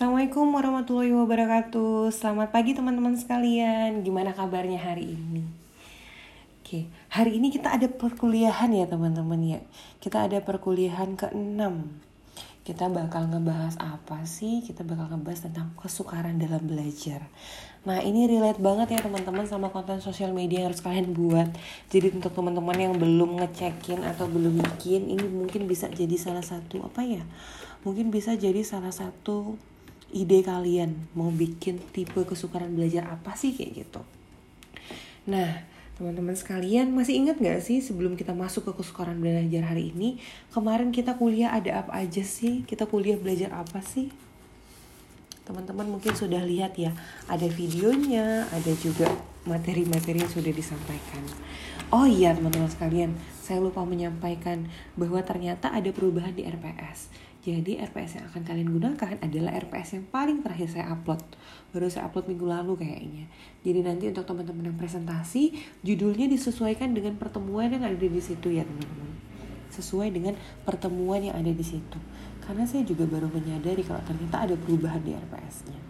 Assalamualaikum warahmatullahi wabarakatuh. Selamat pagi teman-teman sekalian. Gimana kabarnya hari ini? Oke, hari ini kita ada perkuliahan ya teman-teman ya. Kita ada perkuliahan ke-6 Kita bakal ngebahas apa sih? Kita bakal ngebahas tentang kesukaran dalam belajar. Nah ini relate banget ya teman-teman sama konten sosial media yang harus kalian buat. Jadi untuk teman-teman yang belum ngecekin atau belum bikin Ini mungkin bisa jadi salah satu apa ya? Mungkin bisa jadi salah satu ide kalian mau bikin tipe kesukaran belajar apa sih kayak gitu. Nah, teman-teman sekalian masih ingat gak sih sebelum kita masuk ke kesukaran belajar hari ini, kemarin kita kuliah ada apa aja sih? Kita kuliah belajar apa sih? Teman-teman mungkin sudah lihat ya, ada videonya, ada juga materi-materi yang sudah disampaikan. Oh iya teman-teman sekalian, saya lupa menyampaikan bahwa ternyata ada perubahan di RPS jadi RPS yang akan kalian gunakan adalah RPS yang paling terakhir saya upload. Baru saya upload minggu lalu kayaknya. Jadi nanti untuk teman-teman yang presentasi, judulnya disesuaikan dengan pertemuan yang ada di situ ya teman-teman. Sesuai dengan pertemuan yang ada di situ. Karena saya juga baru menyadari kalau ternyata ada perubahan di RPS-nya.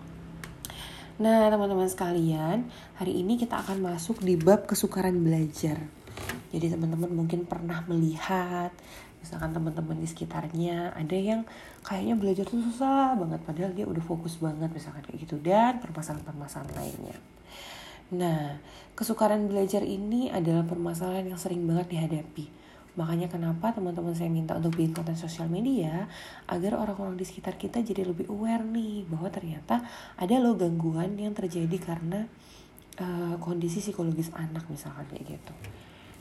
Nah, teman-teman sekalian, hari ini kita akan masuk di bab kesukaran belajar. Jadi teman-teman mungkin pernah melihat misalkan teman-teman di sekitarnya ada yang kayaknya belajar tuh susah banget padahal dia udah fokus banget misalkan kayak gitu dan permasalahan-permasalahan lainnya. Nah, kesukaran belajar ini adalah permasalahan yang sering banget dihadapi. Makanya kenapa teman-teman saya minta untuk bikin konten sosial media agar orang-orang di sekitar kita jadi lebih aware nih bahwa ternyata ada loh gangguan yang terjadi karena uh, kondisi psikologis anak misalkan kayak gitu.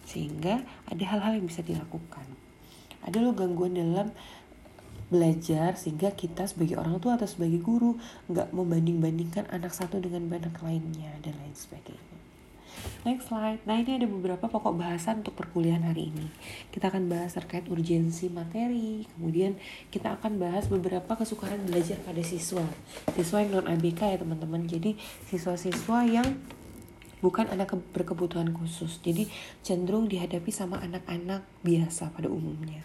Sehingga ada hal-hal yang bisa dilakukan ada loh gangguan dalam belajar sehingga kita sebagai orang tua atau sebagai guru nggak membanding-bandingkan anak satu dengan anak lainnya dan lain sebagainya. Next slide. Nah ini ada beberapa pokok bahasan untuk perkuliahan hari ini. Kita akan bahas terkait urgensi materi. Kemudian kita akan bahas beberapa kesukaran belajar pada siswa. Siswa yang non ABK ya teman-teman. Jadi siswa-siswa yang bukan anak berkebutuhan khusus. Jadi cenderung dihadapi sama anak-anak biasa pada umumnya.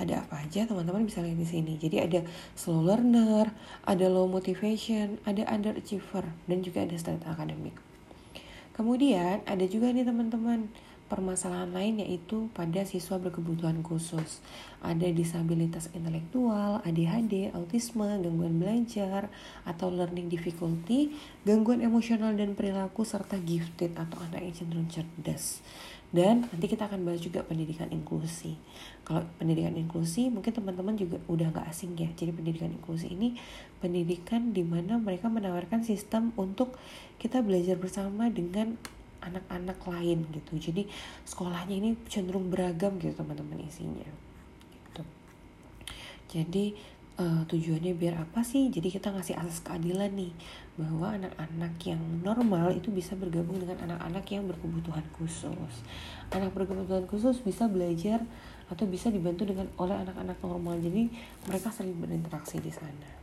Ada apa aja teman-teman bisa lihat di sini. Jadi ada slow learner, ada low motivation, ada underachiever, dan juga ada standard academic. Kemudian ada juga nih teman-teman permasalahan lain yaitu pada siswa berkebutuhan khusus. Ada disabilitas intelektual, ADHD, autisme, gangguan belajar, atau learning difficulty, gangguan emosional dan perilaku, serta gifted atau anak yang cenderung cerdas. Dan nanti kita akan bahas juga pendidikan inklusi. Kalau pendidikan inklusi mungkin teman-teman juga udah gak asing ya. Jadi pendidikan inklusi ini pendidikan di mana mereka menawarkan sistem untuk kita belajar bersama dengan anak-anak lain gitu. Jadi sekolahnya ini cenderung beragam gitu teman-teman isinya. Gitu. Jadi uh, tujuannya biar apa sih? Jadi kita ngasih asas keadilan nih bahwa anak-anak yang normal itu bisa bergabung dengan anak-anak yang berkebutuhan khusus. Anak berkebutuhan khusus bisa belajar atau bisa dibantu dengan oleh anak-anak normal. Jadi mereka sering berinteraksi di sana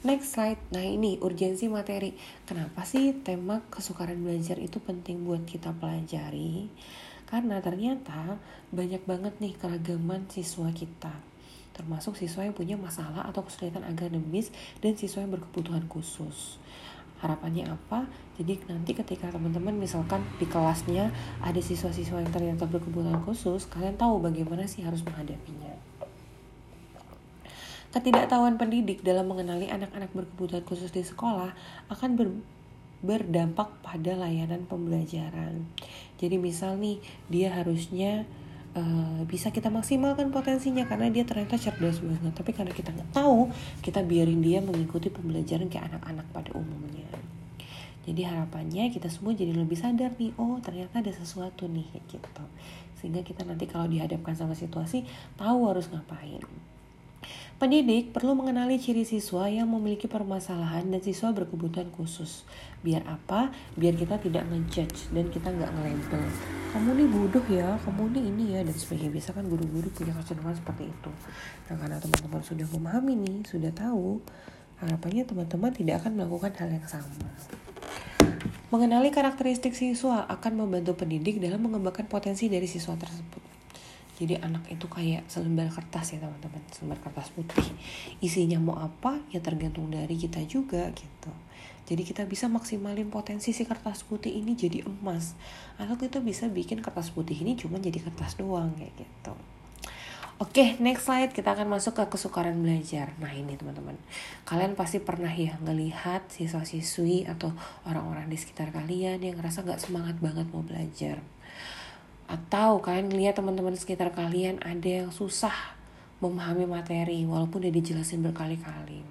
Next slide. Nah ini urgensi materi. Kenapa sih tema kesukaran belajar itu penting buat kita pelajari? Karena ternyata banyak banget nih keragaman siswa kita. Termasuk siswa yang punya masalah atau kesulitan akademis dan siswa yang berkebutuhan khusus. Harapannya apa? Jadi nanti ketika teman-teman misalkan di kelasnya ada siswa-siswa yang ternyata berkebutuhan khusus, kalian tahu bagaimana sih harus menghadapinya. Ketidaktahuan pendidik dalam mengenali anak-anak berkebutuhan khusus di sekolah akan ber, berdampak pada layanan pembelajaran. Jadi misal nih dia harusnya uh, bisa kita maksimalkan potensinya karena dia ternyata cerdas banget. Tapi karena kita nggak tahu, kita biarin dia mengikuti pembelajaran kayak anak-anak pada umumnya. Jadi harapannya kita semua jadi lebih sadar nih, oh ternyata ada sesuatu nih gitu. Sehingga kita nanti kalau dihadapkan sama situasi tahu harus ngapain. Pendidik perlu mengenali ciri siswa yang memiliki permasalahan dan siswa berkebutuhan khusus. Biar apa? Biar kita tidak ngejudge dan kita nggak ngelabel. Kamu nih bodoh ya, kamu nih ini ya, dan sebagainya. Biasa kan guru-guru punya kecenderungan seperti itu. Nah karena teman-teman sudah memahami nih, sudah tahu, harapannya teman-teman tidak akan melakukan hal yang sama. Mengenali karakteristik siswa akan membantu pendidik dalam mengembangkan potensi dari siswa tersebut. Jadi anak itu kayak selembar kertas ya teman-teman. Selembar kertas putih. Isinya mau apa ya tergantung dari kita juga gitu. Jadi kita bisa maksimalin potensi si kertas putih ini jadi emas. Atau kita bisa bikin kertas putih ini cuma jadi kertas doang kayak gitu. Oke, okay, next slide. Kita akan masuk ke kesukaran belajar. Nah ini teman-teman, kalian pasti pernah ya ngelihat siswa-siswi atau orang-orang di sekitar kalian yang ngerasa gak semangat banget mau belajar. Atau kalian ngelihat teman-teman sekitar kalian ada yang susah memahami materi walaupun udah dijelasin berkali-kali.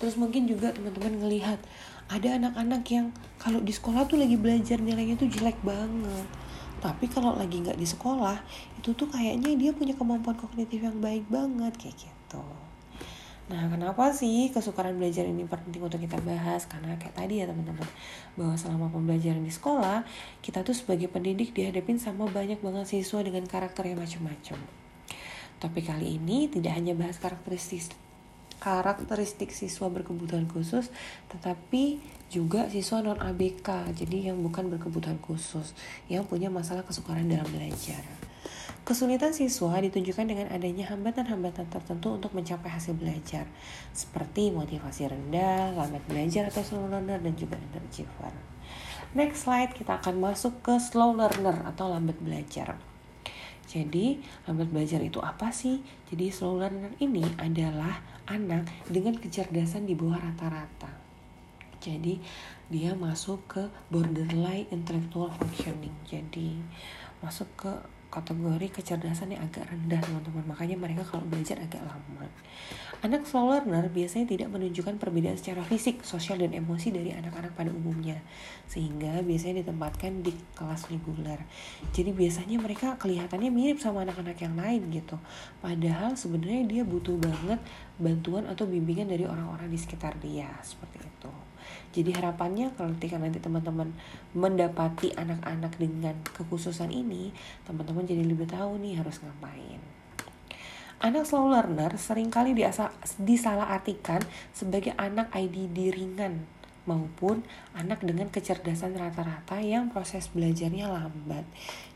Terus mungkin juga teman-teman ngelihat ada anak-anak yang kalau di sekolah tuh lagi belajar nilainya tuh jelek banget tapi kalau lagi nggak di sekolah itu tuh kayaknya dia punya kemampuan kognitif yang baik banget kayak gitu Nah, kenapa sih kesukaran belajar ini penting untuk kita bahas? Karena kayak tadi ya teman-teman, bahwa selama pembelajaran di sekolah, kita tuh sebagai pendidik dihadapin sama banyak banget siswa dengan karakter yang macam-macam. Tapi kali ini tidak hanya bahas karakteristik karakteristik siswa berkebutuhan khusus, tetapi juga siswa non ABK, jadi yang bukan berkebutuhan khusus, yang punya masalah kesukaran dalam belajar. Kesulitan siswa ditunjukkan dengan adanya hambatan-hambatan tertentu untuk mencapai hasil belajar, seperti motivasi rendah, lambat belajar atau slow learner, dan juga underachiever. Next slide, kita akan masuk ke slow learner atau lambat belajar. Jadi, lambat belajar itu apa sih? Jadi, slow learner ini adalah anak dengan kecerdasan di bawah rata-rata. Jadi dia masuk ke borderline intellectual functioning. Jadi masuk ke kategori kecerdasan yang agak rendah teman-teman. Makanya mereka kalau belajar agak lama. Anak slow learner biasanya tidak menunjukkan perbedaan secara fisik sosial dan emosi dari anak-anak pada umumnya. Sehingga biasanya ditempatkan di kelas reguler. Jadi biasanya mereka kelihatannya mirip sama anak-anak yang lain gitu. Padahal sebenarnya dia butuh banget bantuan atau bimbingan dari orang-orang di sekitar dia seperti itu jadi harapannya kalau ketika nanti teman-teman mendapati anak-anak dengan kekhususan ini, teman-teman jadi lebih tahu nih harus ngapain. Anak slow learner sering kali disalahartikan sebagai anak IDD ringan maupun anak dengan kecerdasan rata-rata yang proses belajarnya lambat.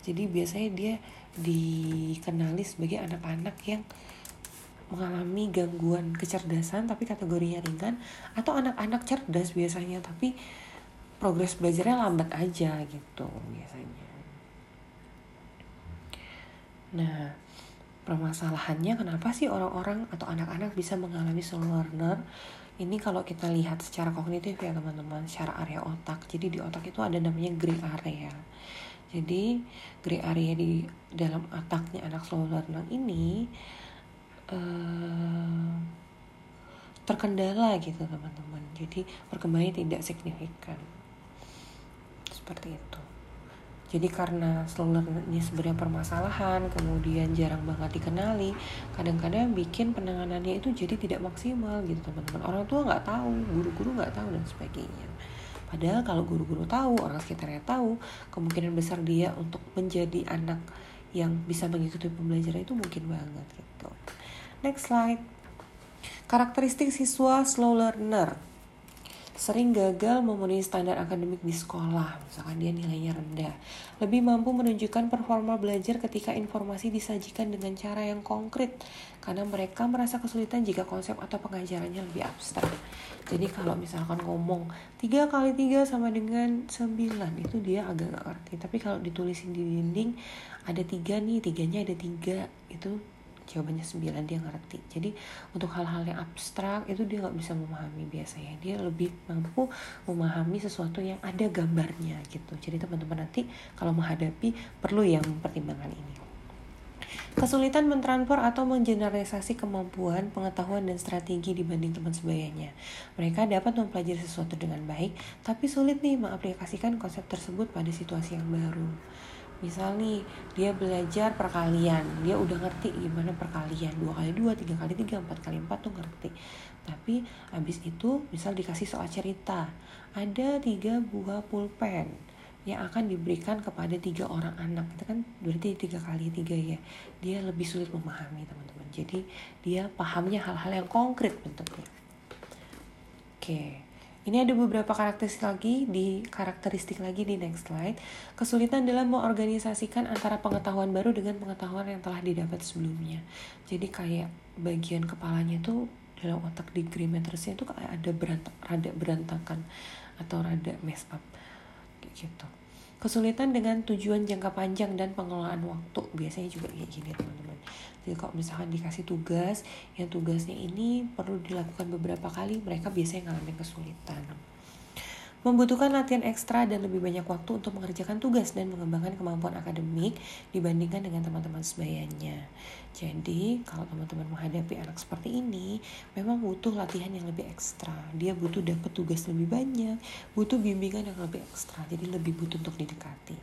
Jadi biasanya dia dikenali sebagai anak-anak yang mengalami gangguan kecerdasan tapi kategorinya ringan atau anak-anak cerdas biasanya tapi progres belajarnya lambat aja gitu biasanya. Nah, permasalahannya kenapa sih orang-orang atau anak-anak bisa mengalami slow learner? Ini kalau kita lihat secara kognitif ya teman-teman, secara area otak. Jadi di otak itu ada namanya gray area. Jadi gray area di dalam otaknya anak slow learner ini uh, terkendala gitu teman-teman. Jadi perkembangannya tidak signifikan. Seperti itu. Jadi karena ini sebenarnya permasalahan kemudian jarang banget dikenali kadang-kadang bikin penanganannya itu jadi tidak maksimal gitu teman-teman. Orang tua nggak tahu guru-guru nggak tahu dan sebagainya. Padahal kalau guru-guru tahu orang sekitarnya tahu kemungkinan besar dia untuk menjadi anak yang bisa mengikuti pembelajaran itu mungkin banget gitu Next slide. Karakteristik siswa slow learner sering gagal memenuhi standar akademik di sekolah, misalkan dia nilainya rendah. Lebih mampu menunjukkan performa belajar ketika informasi disajikan dengan cara yang konkret, karena mereka merasa kesulitan jika konsep atau pengajarannya lebih abstrak. Jadi kalau misalkan ngomong 3 kali 3 sama dengan 9, itu dia agak gak ngerti. Tapi kalau ditulisin di dinding, ada tiga nih, tiganya ada tiga, itu jawabannya 9 dia ngerti. Jadi untuk hal-hal yang abstrak itu dia nggak bisa memahami biasanya. Dia lebih mampu memahami sesuatu yang ada gambarnya gitu. Jadi teman-teman nanti kalau menghadapi perlu yang mempertimbangkan ini. Kesulitan mentransfer atau mengeneralisasi kemampuan, pengetahuan, dan strategi dibanding teman sebayanya. Mereka dapat mempelajari sesuatu dengan baik, tapi sulit nih mengaplikasikan konsep tersebut pada situasi yang baru misal nih dia belajar perkalian. Dia udah ngerti gimana perkalian. Dua kali dua tiga kali tiga empat kali empat tuh ngerti. Tapi abis itu misal dikasih soal cerita. Ada tiga buah pulpen yang akan diberikan kepada tiga orang anak. Itu kan berarti tiga kali tiga ya. Dia lebih sulit memahami teman-teman. Jadi dia pahamnya hal-hal yang konkret bentuknya. Oke Ini ada beberapa karakteristik lagi di karakteristik lagi di next slide. Kesulitan dalam mengorganisasikan antara pengetahuan baru dengan pengetahuan yang telah didapat sebelumnya. Jadi kayak bagian kepalanya tuh dalam otak di Grimetersnya itu kayak ada berantak, rada berantakan atau rada mess up kayak gitu. Kesulitan dengan tujuan jangka panjang dan pengelolaan waktu biasanya juga kayak gini teman-teman. Jadi kalau misalkan dikasih tugas, yang tugasnya ini perlu dilakukan beberapa kali, mereka biasanya ngalamin kesulitan membutuhkan latihan ekstra dan lebih banyak waktu untuk mengerjakan tugas dan mengembangkan kemampuan akademik dibandingkan dengan teman-teman sebayanya. Jadi, kalau teman-teman menghadapi anak seperti ini, memang butuh latihan yang lebih ekstra. Dia butuh dapat tugas lebih banyak, butuh bimbingan yang lebih ekstra, jadi lebih butuh untuk didekati.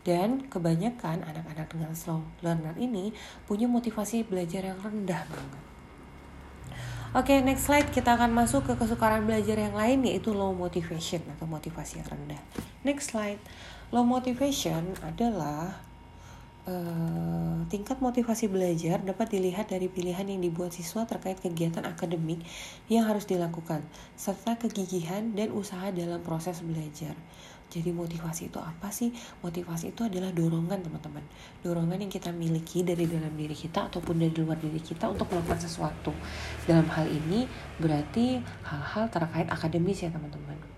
Dan kebanyakan anak-anak dengan slow learner ini punya motivasi belajar yang rendah banget. Oke, okay, next slide kita akan masuk ke kesukaran belajar yang lain yaitu low motivation atau motivasi yang rendah. Next slide. Low motivation adalah uh, tingkat motivasi belajar dapat dilihat dari pilihan yang dibuat siswa terkait kegiatan akademik yang harus dilakukan serta kegigihan dan usaha dalam proses belajar. Jadi motivasi itu apa sih? Motivasi itu adalah dorongan teman-teman. Dorongan yang kita miliki dari dalam diri kita ataupun dari luar diri kita untuk melakukan sesuatu. Dalam hal ini berarti hal-hal terkait akademis ya teman-teman.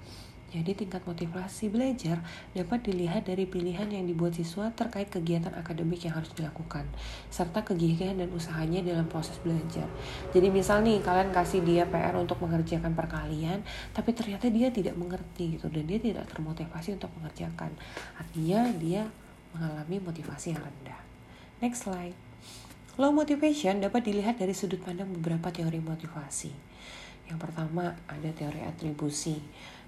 Jadi tingkat motivasi belajar dapat dilihat dari pilihan yang dibuat siswa terkait kegiatan akademik yang harus dilakukan, serta kegigihan dan usahanya dalam proses belajar. Jadi misal nih kalian kasih dia PR untuk mengerjakan perkalian, tapi ternyata dia tidak mengerti gitu dan dia tidak termotivasi untuk mengerjakan. Artinya dia mengalami motivasi yang rendah. Next slide. Low motivation dapat dilihat dari sudut pandang beberapa teori motivasi. Yang pertama ada teori atribusi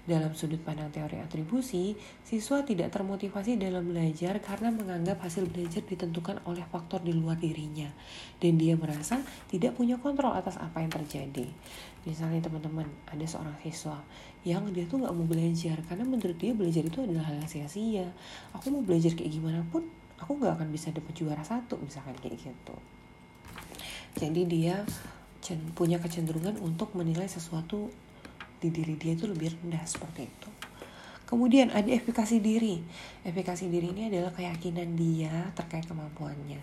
dalam sudut pandang teori atribusi, siswa tidak termotivasi dalam belajar karena menganggap hasil belajar ditentukan oleh faktor di luar dirinya, dan dia merasa tidak punya kontrol atas apa yang terjadi. Misalnya teman-teman, ada seorang siswa yang dia tuh nggak mau belajar karena menurut dia belajar itu adalah hal sia-sia. Aku mau belajar kayak gimana pun, aku nggak akan bisa dapat juara satu misalkan kayak gitu. Jadi dia punya kecenderungan untuk menilai sesuatu di diri dia itu lebih rendah seperti itu. Kemudian ada efikasi diri. Efikasi diri ini adalah keyakinan dia terkait kemampuannya.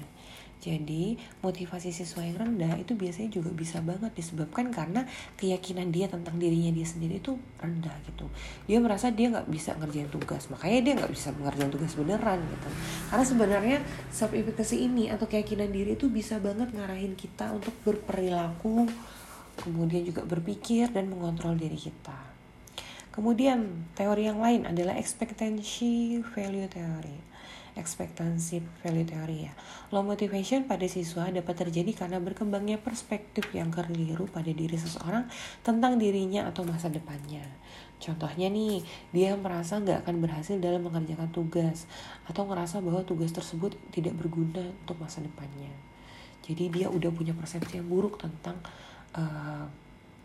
Jadi motivasi siswa yang rendah itu biasanya juga bisa banget disebabkan karena keyakinan dia tentang dirinya dia sendiri itu rendah gitu. Dia merasa dia nggak bisa ngerjain tugas, makanya dia nggak bisa mengerjain tugas beneran gitu. Karena sebenarnya self efficacy ini atau keyakinan diri itu bisa banget ngarahin kita untuk berperilaku kemudian juga berpikir dan mengontrol diri kita. Kemudian teori yang lain adalah expectancy value theory. Expectancy value theory ya. Low motivation pada siswa dapat terjadi karena berkembangnya perspektif yang keliru pada diri seseorang tentang dirinya atau masa depannya. Contohnya nih, dia merasa nggak akan berhasil dalam mengerjakan tugas atau merasa bahwa tugas tersebut tidak berguna untuk masa depannya. Jadi dia udah punya persepsi yang buruk tentang uh,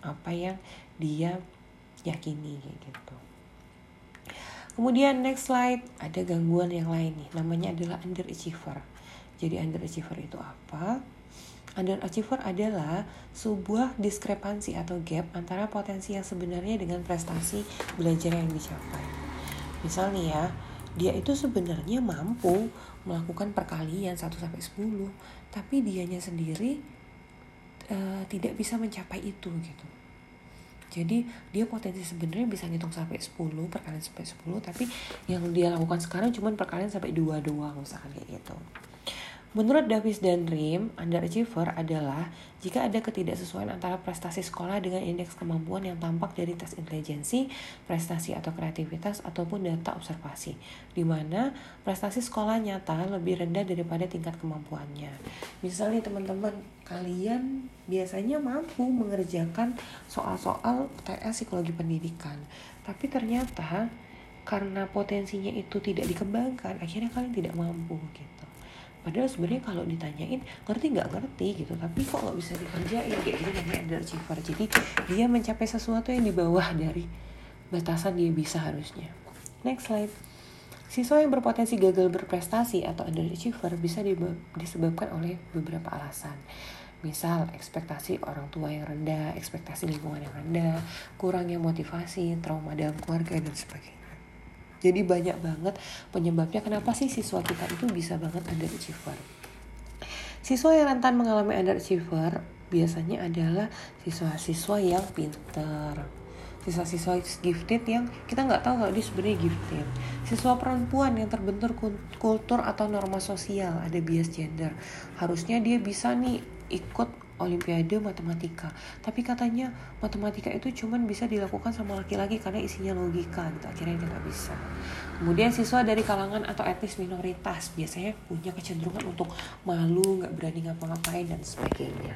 apa yang dia yakini gitu. Kemudian next slide ada gangguan yang lain nih, namanya adalah underachiever. Jadi underachiever itu apa? Underachiever adalah sebuah diskrepansi atau gap antara potensi yang sebenarnya dengan prestasi belajar yang dicapai. Misal nih ya, dia itu sebenarnya mampu melakukan perkalian 1 sampai 10, tapi dianya sendiri uh, tidak bisa mencapai itu gitu. Jadi dia potensi sebenarnya bisa ngitung sampai 10 perkalian sampai 10 tapi yang dia lakukan sekarang cuma perkalian sampai dua doang misalkan kayak gitu Menurut Davis dan Rim, underachiever adalah jika ada ketidaksesuaian antara prestasi sekolah dengan indeks kemampuan yang tampak dari tes intelijensi, prestasi atau kreativitas, ataupun data observasi, di mana prestasi sekolah nyata lebih rendah daripada tingkat kemampuannya. Misalnya teman-teman, kalian biasanya mampu mengerjakan soal-soal TS psikologi pendidikan, tapi ternyata karena potensinya itu tidak dikembangkan, akhirnya kalian tidak mampu gitu padahal sebenarnya kalau ditanyain ngerti nggak ngerti gitu. Tapi kok nggak bisa dikerjain? Kayak gitu namanya underachiever jadi dia mencapai sesuatu yang di bawah dari batasan dia bisa harusnya. Next slide. Siswa yang berpotensi gagal berprestasi atau underachiever bisa disebabkan oleh beberapa alasan. Misal ekspektasi orang tua yang rendah, ekspektasi lingkungan yang rendah, kurangnya motivasi, trauma dalam keluarga dan sebagainya. Jadi banyak banget penyebabnya kenapa sih siswa kita itu bisa banget underachiever. Siswa yang rentan mengalami underachiever biasanya adalah siswa-siswa yang pinter, siswa-siswa gifted yang kita nggak tahu kalau dia sebenarnya gifted. Siswa perempuan yang terbentur kultur atau norma sosial ada bias gender. Harusnya dia bisa nih ikut olimpiade matematika tapi katanya matematika itu cuman bisa dilakukan sama laki-laki karena isinya logika gitu akhirnya dia nggak bisa kemudian siswa dari kalangan atau etnis minoritas biasanya punya kecenderungan untuk malu nggak berani ngapa-ngapain dan sebagainya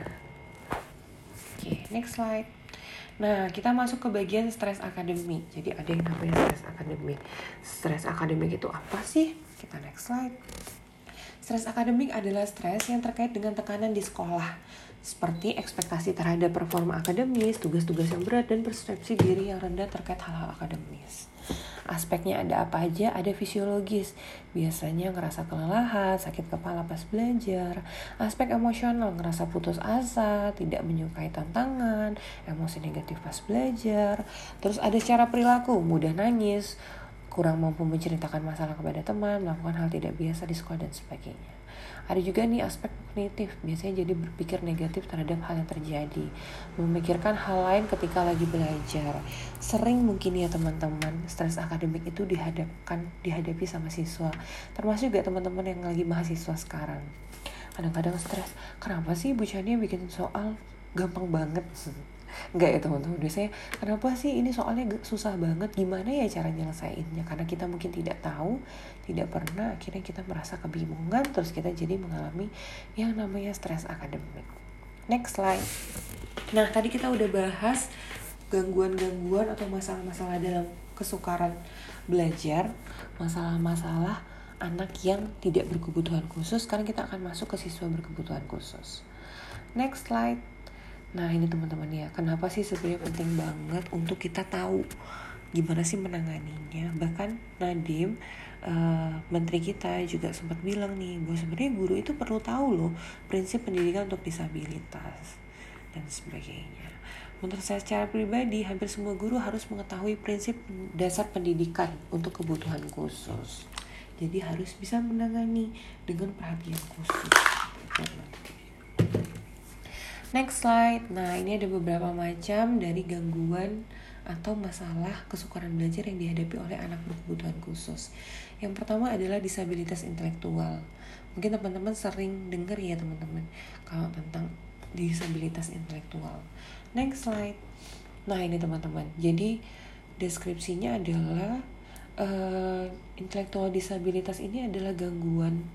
oke okay, next slide Nah, kita masuk ke bagian stres akademik. Jadi ada yang namanya stres akademik. Stres akademik itu apa sih? Kita next slide. Stres akademik adalah stres yang terkait dengan tekanan di sekolah, seperti ekspektasi terhadap performa akademis, tugas-tugas yang berat, dan persepsi diri yang rendah terkait hal-hal akademis. Aspeknya ada apa aja? Ada fisiologis, biasanya ngerasa kelelahan, sakit kepala pas belajar. Aspek emosional, ngerasa putus asa, tidak menyukai tantangan, emosi negatif pas belajar. Terus ada secara perilaku, mudah nangis, kurang mampu menceritakan masalah kepada teman, melakukan hal tidak biasa di sekolah dan sebagainya. Ada juga nih aspek kognitif, biasanya jadi berpikir negatif terhadap hal yang terjadi, memikirkan hal lain ketika lagi belajar. Sering mungkin ya teman-teman, stres akademik itu dihadapkan dihadapi sama siswa, termasuk juga teman-teman yang lagi mahasiswa sekarang. Kadang-kadang stres, kenapa sih Bu Chania bikin soal gampang banget? Enggak ya teman-teman. Biasanya kenapa sih ini soalnya susah banget? Gimana ya cara nyelesainnya? Karena kita mungkin tidak tahu tidak pernah akhirnya kita merasa kebingungan terus kita jadi mengalami yang namanya stres akademik. Next slide. Nah tadi kita udah bahas gangguan-gangguan atau masalah-masalah dalam kesukaran belajar masalah-masalah anak yang tidak berkebutuhan khusus. Sekarang kita akan masuk ke siswa berkebutuhan khusus. Next slide Nah ini teman-teman ya, kenapa sih sebenarnya penting banget untuk kita tahu gimana sih menanganinya. Bahkan Nadim, uh, menteri kita juga sempat bilang nih bahwa sebenarnya guru itu perlu tahu loh prinsip pendidikan untuk disabilitas dan sebagainya. Menurut saya secara pribadi, hampir semua guru harus mengetahui prinsip dasar pendidikan untuk kebutuhan khusus. Jadi harus bisa menangani dengan perhatian khusus. Next slide. Nah, ini ada beberapa macam dari gangguan atau masalah kesukaran belajar yang dihadapi oleh anak berkebutuhan khusus. Yang pertama adalah disabilitas intelektual. Mungkin teman-teman sering dengar ya teman-teman kalau tentang disabilitas intelektual. Next slide. Nah, ini teman-teman. Jadi deskripsinya adalah uh, intelektual disabilitas ini adalah gangguan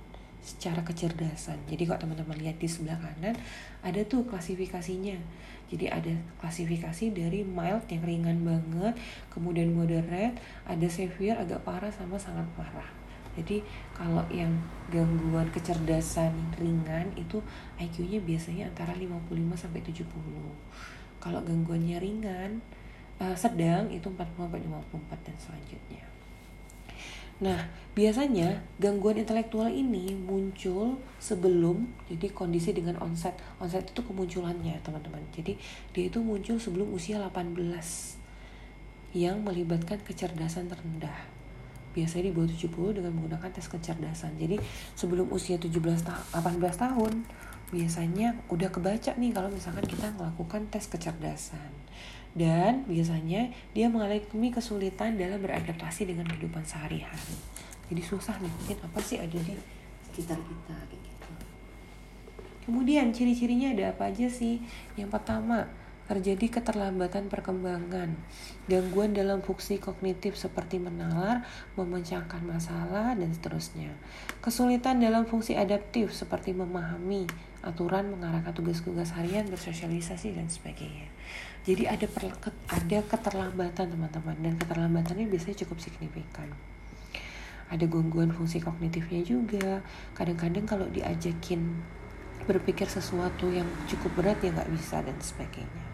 secara kecerdasan. Jadi kalau teman-teman lihat di sebelah kanan ada tuh klasifikasinya. Jadi ada klasifikasi dari mild yang ringan banget, kemudian moderate, ada severe agak parah sama sangat parah. Jadi kalau yang gangguan kecerdasan ringan itu IQ-nya biasanya antara 55 sampai 70. Kalau gangguannya ringan uh, sedang itu 40 sampai 54 dan selanjutnya. Nah, biasanya gangguan intelektual ini muncul sebelum jadi kondisi dengan onset. Onset itu kemunculannya, teman-teman. Jadi, dia itu muncul sebelum usia 18 yang melibatkan kecerdasan terendah. Biasanya di bawah 70 dengan menggunakan tes kecerdasan. Jadi, sebelum usia 17 ta 18 tahun, biasanya udah kebaca nih kalau misalkan kita melakukan tes kecerdasan dan biasanya dia mengalami kesulitan dalam beradaptasi dengan kehidupan sehari-hari. Jadi susah nih, mungkin apa sih ada di sekitar kita gitu. Kemudian ciri-cirinya ada apa aja sih? Yang pertama, terjadi keterlambatan perkembangan, gangguan dalam fungsi kognitif seperti menalar, memecahkan masalah, dan seterusnya. Kesulitan dalam fungsi adaptif seperti memahami aturan, mengarahkan tugas-tugas harian, bersosialisasi, dan sebagainya. Jadi ada ada keterlambatan teman-teman, dan keterlambatannya biasanya cukup signifikan. Ada gangguan fungsi kognitifnya juga. Kadang-kadang kalau diajakin berpikir sesuatu yang cukup berat ya nggak bisa dan sebagainya.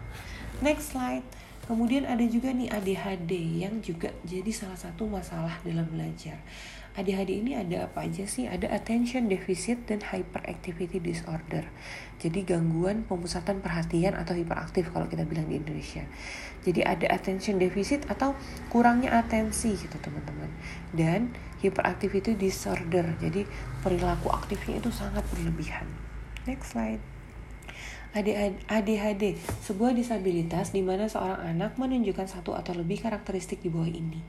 Next slide. Kemudian ada juga nih ADHD yang juga jadi salah satu masalah dalam belajar. ADHD ini ada apa aja sih? Ada attention deficit dan hyperactivity disorder. Jadi gangguan pemusatan perhatian atau hiperaktif kalau kita bilang di Indonesia. Jadi ada attention deficit atau kurangnya atensi gitu teman-teman. Dan hyperactivity disorder. Jadi perilaku aktifnya itu sangat berlebihan. Next slide. ADHD, sebuah disabilitas di mana seorang anak menunjukkan satu atau lebih karakteristik di bawah ini.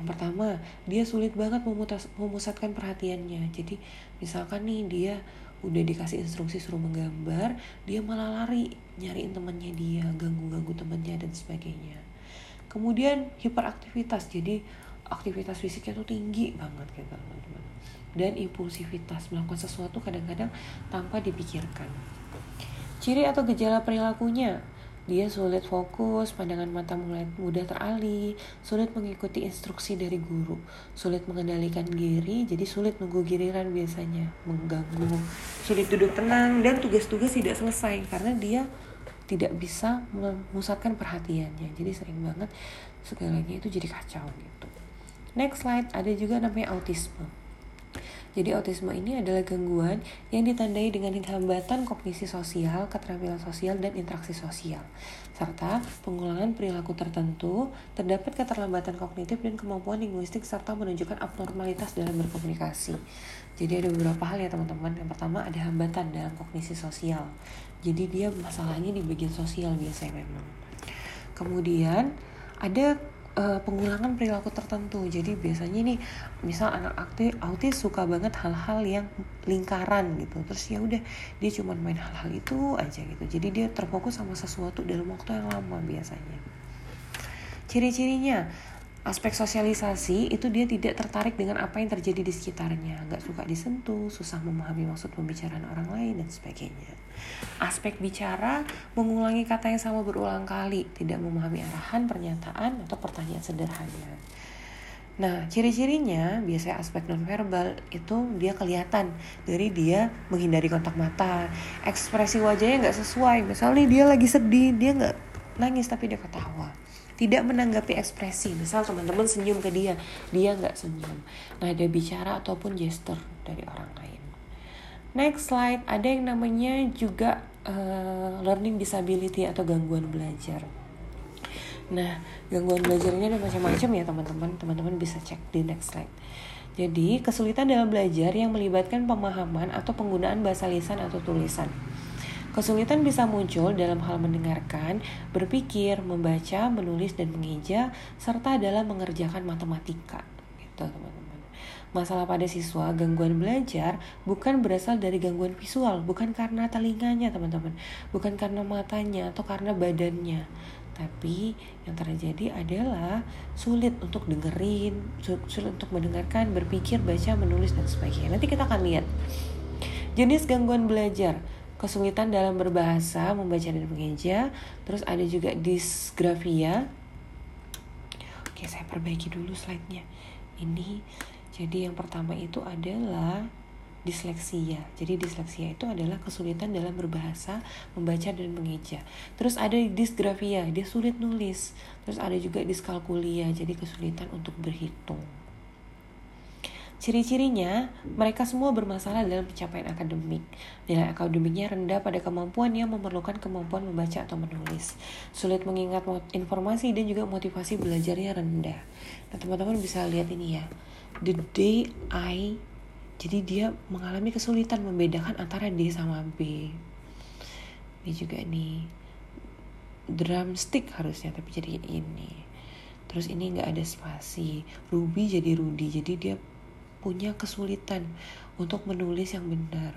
Yang pertama, dia sulit banget memutas, memusatkan perhatiannya. Jadi, misalkan nih dia udah dikasih instruksi suruh menggambar, dia malah lari nyariin temannya dia, ganggu-ganggu temannya dan sebagainya. Kemudian hiperaktivitas, jadi aktivitas fisiknya tuh tinggi banget gitu teman-teman. Dan impulsivitas melakukan sesuatu kadang-kadang tanpa dipikirkan. Ciri atau gejala perilakunya, dia sulit fokus, pandangan mata mulai mudah teralih, sulit mengikuti instruksi dari guru, sulit mengendalikan diri, jadi sulit nunggu giliran biasanya, mengganggu, sulit duduk tenang, dan tugas-tugas tidak selesai karena dia tidak bisa memusatkan perhatiannya. Jadi sering banget segalanya itu jadi kacau gitu. Next slide, ada juga namanya autisme. Jadi autisme ini adalah gangguan yang ditandai dengan hambatan kognisi sosial, keterampilan sosial, dan interaksi sosial. Serta pengulangan perilaku tertentu, terdapat keterlambatan kognitif dan kemampuan linguistik serta menunjukkan abnormalitas dalam berkomunikasi. Jadi ada beberapa hal ya teman-teman. Yang pertama ada hambatan dalam kognisi sosial. Jadi dia masalahnya di bagian sosial biasanya memang. Kemudian ada uh, pengulangan perilaku tertentu. Jadi biasanya nih, misal anak aktif autis suka banget hal-hal yang lingkaran gitu. Terus ya udah dia cuma main hal-hal itu aja gitu. Jadi dia terfokus sama sesuatu dalam waktu yang lama biasanya. Ciri-cirinya aspek sosialisasi itu dia tidak tertarik dengan apa yang terjadi di sekitarnya, nggak suka disentuh, susah memahami maksud pembicaraan orang lain dan sebagainya. Aspek bicara mengulangi kata yang sama berulang kali, tidak memahami arahan, pernyataan atau pertanyaan sederhana. Nah, ciri-cirinya biasanya aspek nonverbal itu dia kelihatan dari dia menghindari kontak mata, ekspresi wajahnya nggak sesuai. Misalnya dia lagi sedih, dia nggak nangis tapi dia ketawa tidak menanggapi ekspresi. Misal teman-teman senyum ke dia dia nggak senyum. Nah ada bicara ataupun gesture dari orang lain. Next slide ada yang namanya juga uh, learning disability atau gangguan belajar. Nah gangguan belajar ini ada macam-macam ya teman-teman. Teman-teman bisa cek di next slide. Jadi kesulitan dalam belajar yang melibatkan pemahaman atau penggunaan bahasa lisan atau tulisan Kesulitan bisa muncul dalam hal mendengarkan, berpikir, membaca, menulis, dan mengeja, serta dalam mengerjakan matematika. Gitu, teman-teman. Masalah pada siswa, gangguan belajar bukan berasal dari gangguan visual, bukan karena telinganya, teman-teman, bukan karena matanya atau karena badannya. Tapi yang terjadi adalah sulit untuk dengerin, sulit untuk mendengarkan, berpikir, baca, menulis, dan sebagainya. Nanti kita akan lihat jenis gangguan belajar kesulitan dalam berbahasa, membaca dan mengeja. Terus ada juga disgrafia. Oke, saya perbaiki dulu slide-nya. Ini jadi yang pertama itu adalah disleksia. Jadi disleksia itu adalah kesulitan dalam berbahasa, membaca dan mengeja. Terus ada disgrafia, dia sulit nulis. Terus ada juga diskalkulia, jadi kesulitan untuk berhitung. Ciri-cirinya, mereka semua bermasalah dalam pencapaian akademik. Nilai akademiknya rendah pada kemampuan yang memerlukan kemampuan membaca atau menulis. Sulit mengingat informasi dan juga motivasi belajarnya rendah. Nah, teman-teman bisa lihat ini ya. The day I jadi dia mengalami kesulitan membedakan antara D sama B. Ini juga nih drumstick harusnya tapi jadi ini. Terus ini nggak ada spasi. Ruby jadi Rudy. Jadi dia punya kesulitan untuk menulis yang benar.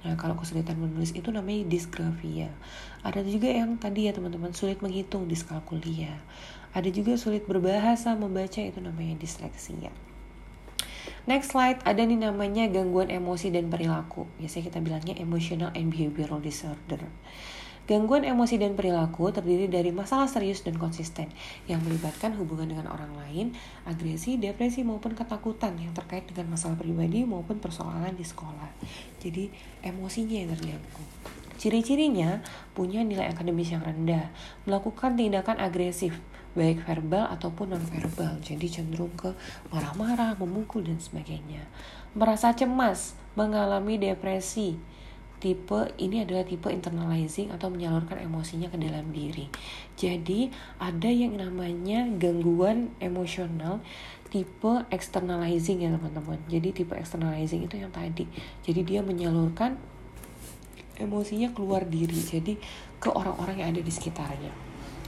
Nah, kalau kesulitan menulis itu namanya disgrafia. Ada juga yang tadi ya teman-teman sulit menghitung diskalkulia. Ada juga sulit berbahasa, membaca itu namanya disleksia. Next slide, ada nih namanya gangguan emosi dan perilaku. Biasanya kita bilangnya emotional and behavioral disorder. Gangguan emosi dan perilaku terdiri dari masalah serius dan konsisten yang melibatkan hubungan dengan orang lain, agresi, depresi maupun ketakutan yang terkait dengan masalah pribadi maupun persoalan di sekolah. Jadi emosinya yang terganggu. Ciri-cirinya punya nilai akademis yang rendah, melakukan tindakan agresif, baik verbal ataupun non-verbal. Jadi cenderung ke marah-marah, memukul dan sebagainya. Merasa cemas, mengalami depresi, tipe ini adalah tipe internalizing atau menyalurkan emosinya ke dalam diri. Jadi ada yang namanya gangguan emosional tipe externalizing ya teman-teman. Jadi tipe externalizing itu yang tadi. Jadi dia menyalurkan emosinya keluar diri. Jadi ke orang-orang yang ada di sekitarnya.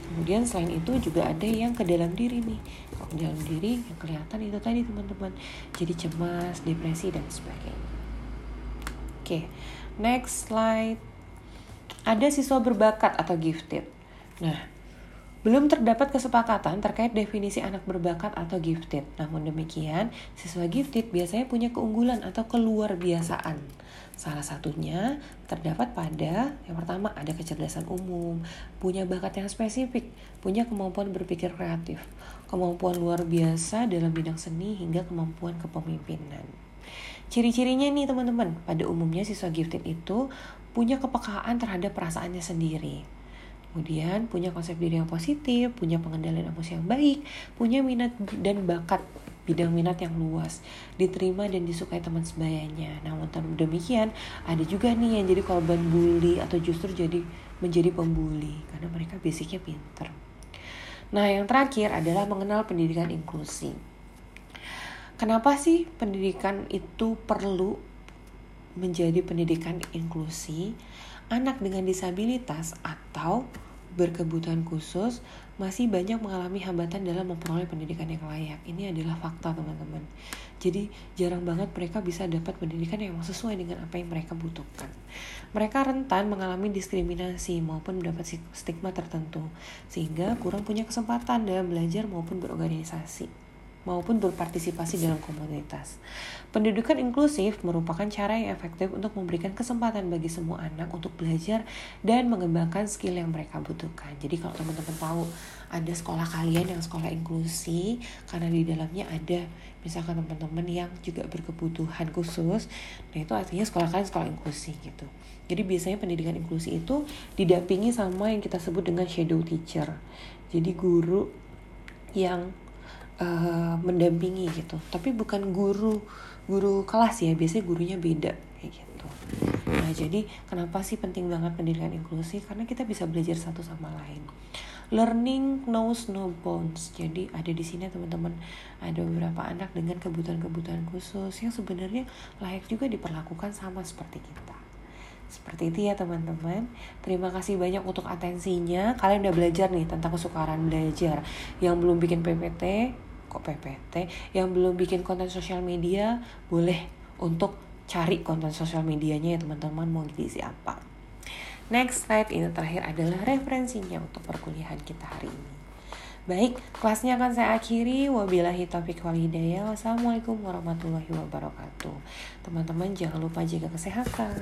Kemudian selain itu juga ada yang ke dalam diri nih. Ke dalam diri yang kelihatan itu tadi teman-teman. Jadi cemas, depresi dan sebagainya. Oke. Next slide. Ada siswa berbakat atau gifted. Nah, belum terdapat kesepakatan terkait definisi anak berbakat atau gifted. Namun demikian, siswa gifted biasanya punya keunggulan atau keluar biasaan. Salah satunya terdapat pada yang pertama ada kecerdasan umum, punya bakat yang spesifik, punya kemampuan berpikir kreatif, kemampuan luar biasa dalam bidang seni hingga kemampuan kepemimpinan. Ciri-cirinya nih teman-teman, pada umumnya siswa gifted itu punya kepekaan terhadap perasaannya sendiri. Kemudian punya konsep diri yang positif, punya pengendalian emosi yang baik, punya minat dan bakat bidang minat yang luas, diterima dan disukai teman sebayanya. Namun demikian, ada juga nih yang jadi korban bully atau justru jadi menjadi pembuli karena mereka basicnya pinter. Nah, yang terakhir adalah mengenal pendidikan inklusi. Kenapa sih pendidikan itu perlu menjadi pendidikan inklusi? Anak dengan disabilitas atau berkebutuhan khusus masih banyak mengalami hambatan dalam memperoleh pendidikan yang layak. Ini adalah fakta, teman-teman. Jadi, jarang banget mereka bisa dapat pendidikan yang sesuai dengan apa yang mereka butuhkan. Mereka rentan mengalami diskriminasi maupun mendapat stigma tertentu, sehingga kurang punya kesempatan dalam belajar maupun berorganisasi maupun berpartisipasi dalam komunitas. Pendidikan inklusif merupakan cara yang efektif untuk memberikan kesempatan bagi semua anak untuk belajar dan mengembangkan skill yang mereka butuhkan. Jadi kalau teman-teman tahu ada sekolah kalian yang sekolah inklusi karena di dalamnya ada misalkan teman-teman yang juga berkebutuhan khusus, nah itu artinya sekolah kalian sekolah inklusi gitu. Jadi biasanya pendidikan inklusi itu didampingi sama yang kita sebut dengan shadow teacher. Jadi guru yang uh, mendampingi gitu. Tapi bukan guru guru kelas ya biasanya gurunya beda kayak gitu. Nah jadi kenapa sih penting banget pendidikan inklusi? Karena kita bisa belajar satu sama lain. Learning knows no bounds. Jadi ada di sini teman-teman ada beberapa anak dengan kebutuhan-kebutuhan khusus yang sebenarnya layak juga diperlakukan sama seperti kita seperti itu ya teman-teman. Terima kasih banyak untuk atensinya. Kalian udah belajar nih tentang kesukaran belajar. Yang belum bikin PPT, kok PPT. Yang belum bikin konten sosial media, boleh untuk cari konten sosial medianya ya teman-teman mau diisi apa. Next slide ini terakhir adalah referensinya untuk perkuliahan kita hari ini. Baik, kelasnya akan saya akhiri. Wabillahi taufiq wal hidayah. Wassalamualaikum warahmatullahi wabarakatuh. Teman-teman jangan lupa jaga kesehatan.